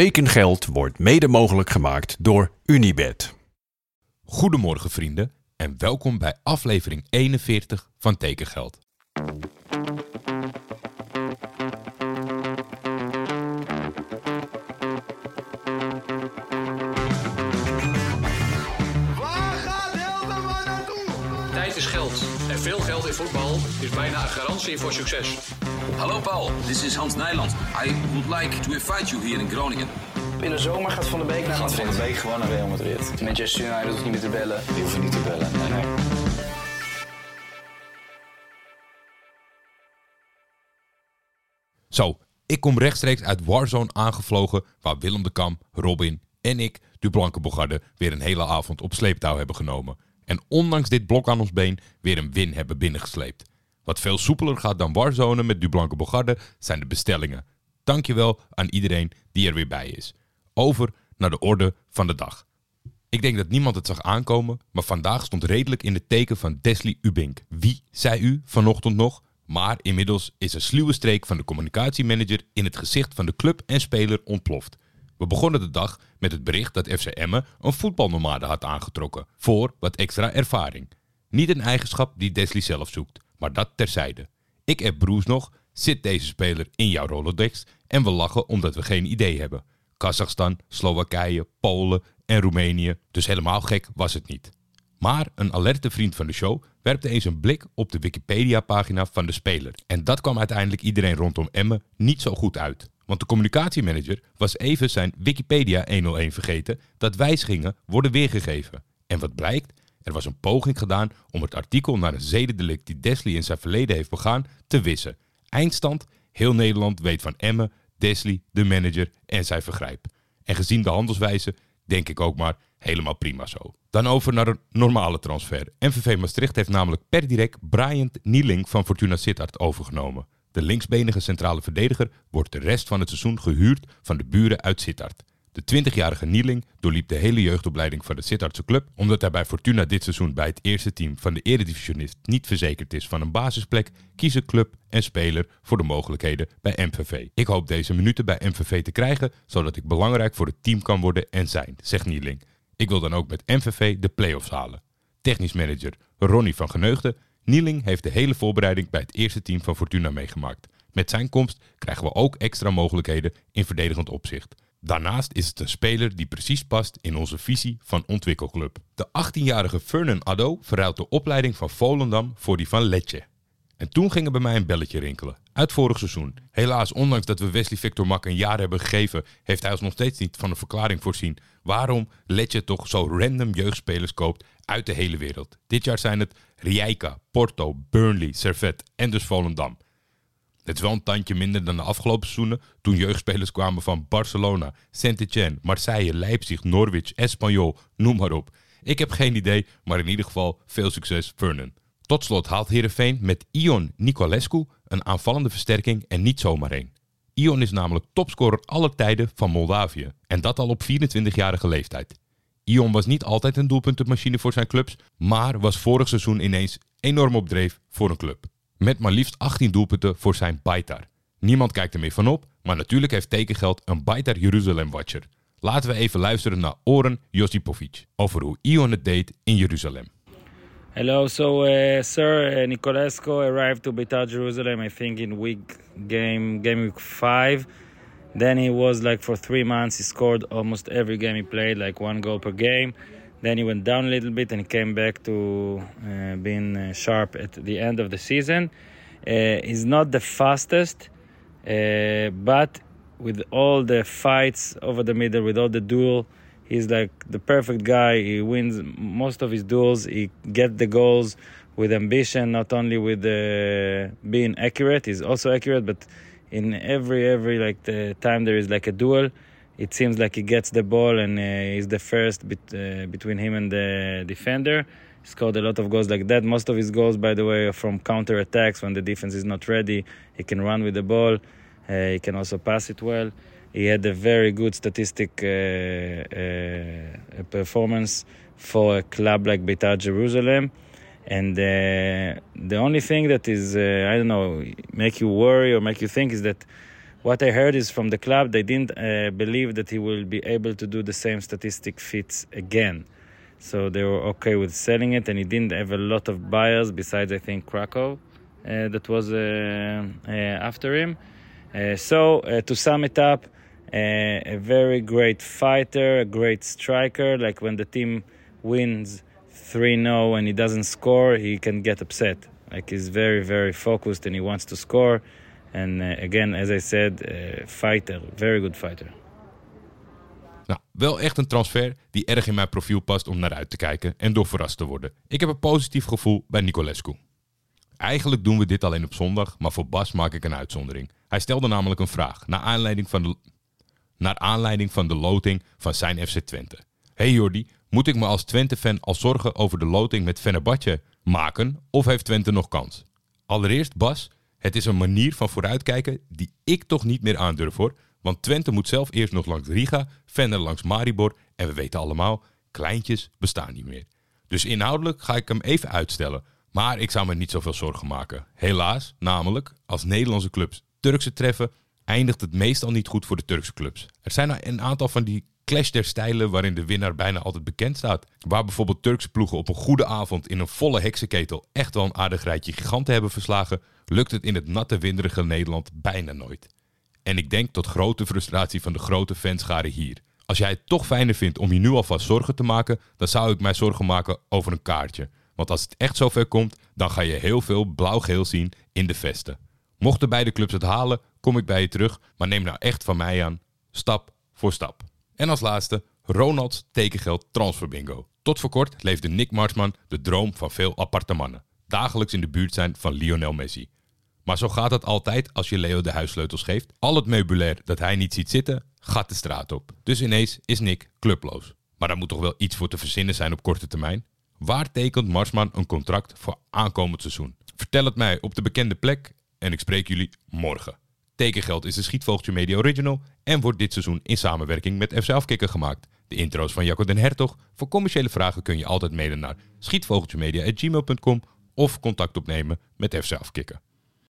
Tekengeld wordt mede mogelijk gemaakt door Unibed. Goedemorgen vrienden en welkom bij aflevering 41 van Tekengeld. Waar gaat Hilterman naartoe? Tijd is geld. En veel geld in voetbal is bijna een garantie voor succes. Hallo Paul, this is Hans Nijland. I would like to invite you here in Groningen. In de zomer gaat Van de Beek naar Gaat van de week gewoon naar Real Madrid. Manchester United hoeft niet meer te bellen. Die hoeven niet te bellen. Nee, nee. Zo, ik kom rechtstreeks uit Warzone aangevlogen waar Willem de Kam, Robin en ik, de Blanke Bogarde, weer een hele avond op sleeptouw hebben genomen. En ondanks dit blok aan ons been weer een win hebben binnengesleept. Wat veel soepeler gaat dan Warzone met Dublanke Bogarde zijn de bestellingen. Dankjewel aan iedereen die er weer bij is. Over naar de orde van de dag. Ik denk dat niemand het zag aankomen, maar vandaag stond redelijk in het teken van Desley Ubink. Wie, zei u vanochtend nog? Maar inmiddels is een sluwe streek van de communicatiemanager in het gezicht van de club en speler ontploft. We begonnen de dag met het bericht dat FC Emmen een voetbalnomade had aangetrokken voor wat extra ervaring. Niet een eigenschap die Desley zelf zoekt, maar dat terzijde. Ik heb Broes nog, zit deze speler in jouw Rolodex en we lachen omdat we geen idee hebben. Kazachstan, Slowakije, Polen en Roemenië, dus helemaal gek was het niet. Maar een alerte vriend van de show werpte eens een blik op de Wikipedia-pagina van de speler. En dat kwam uiteindelijk iedereen rondom Emmen niet zo goed uit. Want de communicatiemanager was even zijn Wikipedia 101 vergeten dat wijzigingen worden weergegeven. En wat blijkt? Er was een poging gedaan om het artikel naar een zedendelict die Desley in zijn verleden heeft begaan te wissen. Eindstand, heel Nederland weet van Emmen, Desley, de manager en zijn vergrijp. En gezien de handelswijze denk ik ook maar helemaal prima zo. Dan over naar een normale transfer. MVV Maastricht heeft namelijk per direct Brian Nieling van Fortuna Sittard overgenomen. De linksbenige centrale verdediger wordt de rest van het seizoen gehuurd van de buren uit Sittard. De 20-jarige Nieling doorliep de hele jeugdopleiding van de Sittardse club. Omdat hij bij Fortuna dit seizoen bij het eerste team van de eredivisionist niet verzekerd is van een basisplek, kiezen club en speler voor de mogelijkheden bij MVV. Ik hoop deze minuten bij MVV te krijgen, zodat ik belangrijk voor het team kan worden en zijn, zegt Nieling. Ik wil dan ook met MVV de play-offs halen. Technisch manager Ronnie van Geneugde. Nieling heeft de hele voorbereiding bij het eerste team van Fortuna meegemaakt. Met zijn komst krijgen we ook extra mogelijkheden in verdedigend opzicht. Daarnaast is het een speler die precies past in onze visie van ontwikkelclub. De 18-jarige Fernan Addo verruilt de opleiding van Volendam voor die van Letje. En toen ging er bij mij een belletje rinkelen. Uit vorig seizoen. Helaas, ondanks dat we Wesley Victor Mak een jaar hebben gegeven, heeft hij ons nog steeds niet van een verklaring voorzien waarom Letje toch zo random jeugdspelers koopt uit de hele wereld. Dit jaar zijn het Rijeka, Porto, Burnley, Servet en dus Volendam. Het is wel een tandje minder dan de afgelopen seizoenen toen jeugdspelers kwamen van Barcelona, Saint-Etienne, Marseille, Leipzig, Norwich, Espanyol, noem maar op. Ik heb geen idee, maar in ieder geval veel succes Vernon. Tot slot haalt Heerenveen met Ion Nicolescu een aanvallende versterking en niet zomaar één. Ion is namelijk topscorer aller tijden van Moldavië en dat al op 24-jarige leeftijd. Ion was niet altijd een doelpuntenmachine voor zijn clubs, maar was vorig seizoen ineens enorm op dreef voor een club. Met maar liefst 18 doelpunten voor zijn Baitar. Niemand kijkt er meer van op, maar natuurlijk heeft tekengeld een Baitar Jeruzalem Watcher. Laten we even luisteren naar Oren Josipovic over hoe Ion het deed in Jeruzalem. Hello, so uh, Sir uh, Nicolescu arrived to Beitar Jerusalem, I think, in week game game week five. Then he was like for three months. He scored almost every game he played, like one goal per game. Then he went down a little bit and came back to uh, being uh, sharp at the end of the season. Uh, he's not the fastest, uh, but with all the fights over the middle, with all the duel, he's like the perfect guy. He wins most of his duels. He gets the goals with ambition, not only with uh, being accurate. He's also accurate, but in every every like the time there is like a duel, it seems like he gets the ball and uh, he's the first bit, uh, between him and the defender. He scored a lot of goals like that. Most of his goals, by the way, are from counter attacks when the defense is not ready. He can run with the ball. Uh, he can also pass it well. He had a very good statistic uh, uh, performance for a club like Beitar Jerusalem. And uh, the only thing that is, I don't know, make you worry or make you think is that what I heard is from the club they didn't uh, believe that he will be able to do the same statistic feats again. So they were okay with selling it, and he didn't have a lot of buyers besides I think Krakow uh, that was uh, uh, after him. Uh, so uh, to sum it up, a very great fighter, a great striker. Like when the team wins 3-0 and he doesn't score, he can get upset. Like he's very, very focused and he wants to score. And uh, again, as I said, uh, fighter, very good fighter. Nou, wel echt een transfer die erg in mijn profiel past om naar uit te kijken en door verrast te worden. Ik heb een positief gevoel bij Nicolescu. Eigenlijk doen we dit alleen op zondag, maar voor Bas maak ik een uitzondering. Hij stelde namelijk een vraag naar aanleiding van de, naar aanleiding van de loting van zijn FC Twente. Hey Jordi, moet ik me als Twente-fan al zorgen over de loting met Fenerbahce maken of heeft Twente nog kans? Allereerst Bas, het is een manier van vooruitkijken die ik toch niet meer aandurf hoor. Want Twente moet zelf eerst nog langs Riga, Venner langs Maribor en we weten allemaal, kleintjes bestaan niet meer. Dus inhoudelijk ga ik hem even uitstellen. Maar ik zou me niet zoveel zorgen maken. Helaas, namelijk, als Nederlandse clubs Turkse treffen, eindigt het meestal niet goed voor de Turkse clubs. Er zijn een aantal van die clash der stijlen waarin de winnaar bijna altijd bekend staat. Waar bijvoorbeeld Turkse ploegen op een goede avond in een volle heksenketel echt wel een aardig rijtje giganten hebben verslagen, lukt het in het natte winderige Nederland bijna nooit. En ik denk tot grote frustratie van de grote fanscharen hier. Als jij het toch fijner vindt om je nu alvast zorgen te maken, dan zou ik mij zorgen maken over een kaartje. Want als het echt zover komt, dan ga je heel veel blauw-geel zien in de vesten. Mochten beide clubs het halen, kom ik bij je terug, maar neem nou echt van mij aan, stap voor stap. En als laatste, Ronalds tekengeld transferbingo. Tot voor kort leefde Nick Marsman de droom van veel appartementen. Dagelijks in de buurt zijn van Lionel Messi. Maar zo gaat het altijd als je Leo de huissleutels geeft. Al het meubilair dat hij niet ziet zitten, gaat de straat op. Dus ineens is Nick clubloos. Maar daar moet toch wel iets voor te verzinnen zijn op korte termijn? Waar tekent Marsman een contract voor aankomend seizoen? Vertel het mij op de bekende plek en ik spreek jullie morgen. Tekengeld is de Schietvogeltje Media Original en wordt dit seizoen in samenwerking met FC Afkikken gemaakt. De intro's van Jacco den Hertog. Voor commerciële vragen kun je altijd mailen naar schietvogeltjemedia.gmail.com of contact opnemen met FC Afkikken.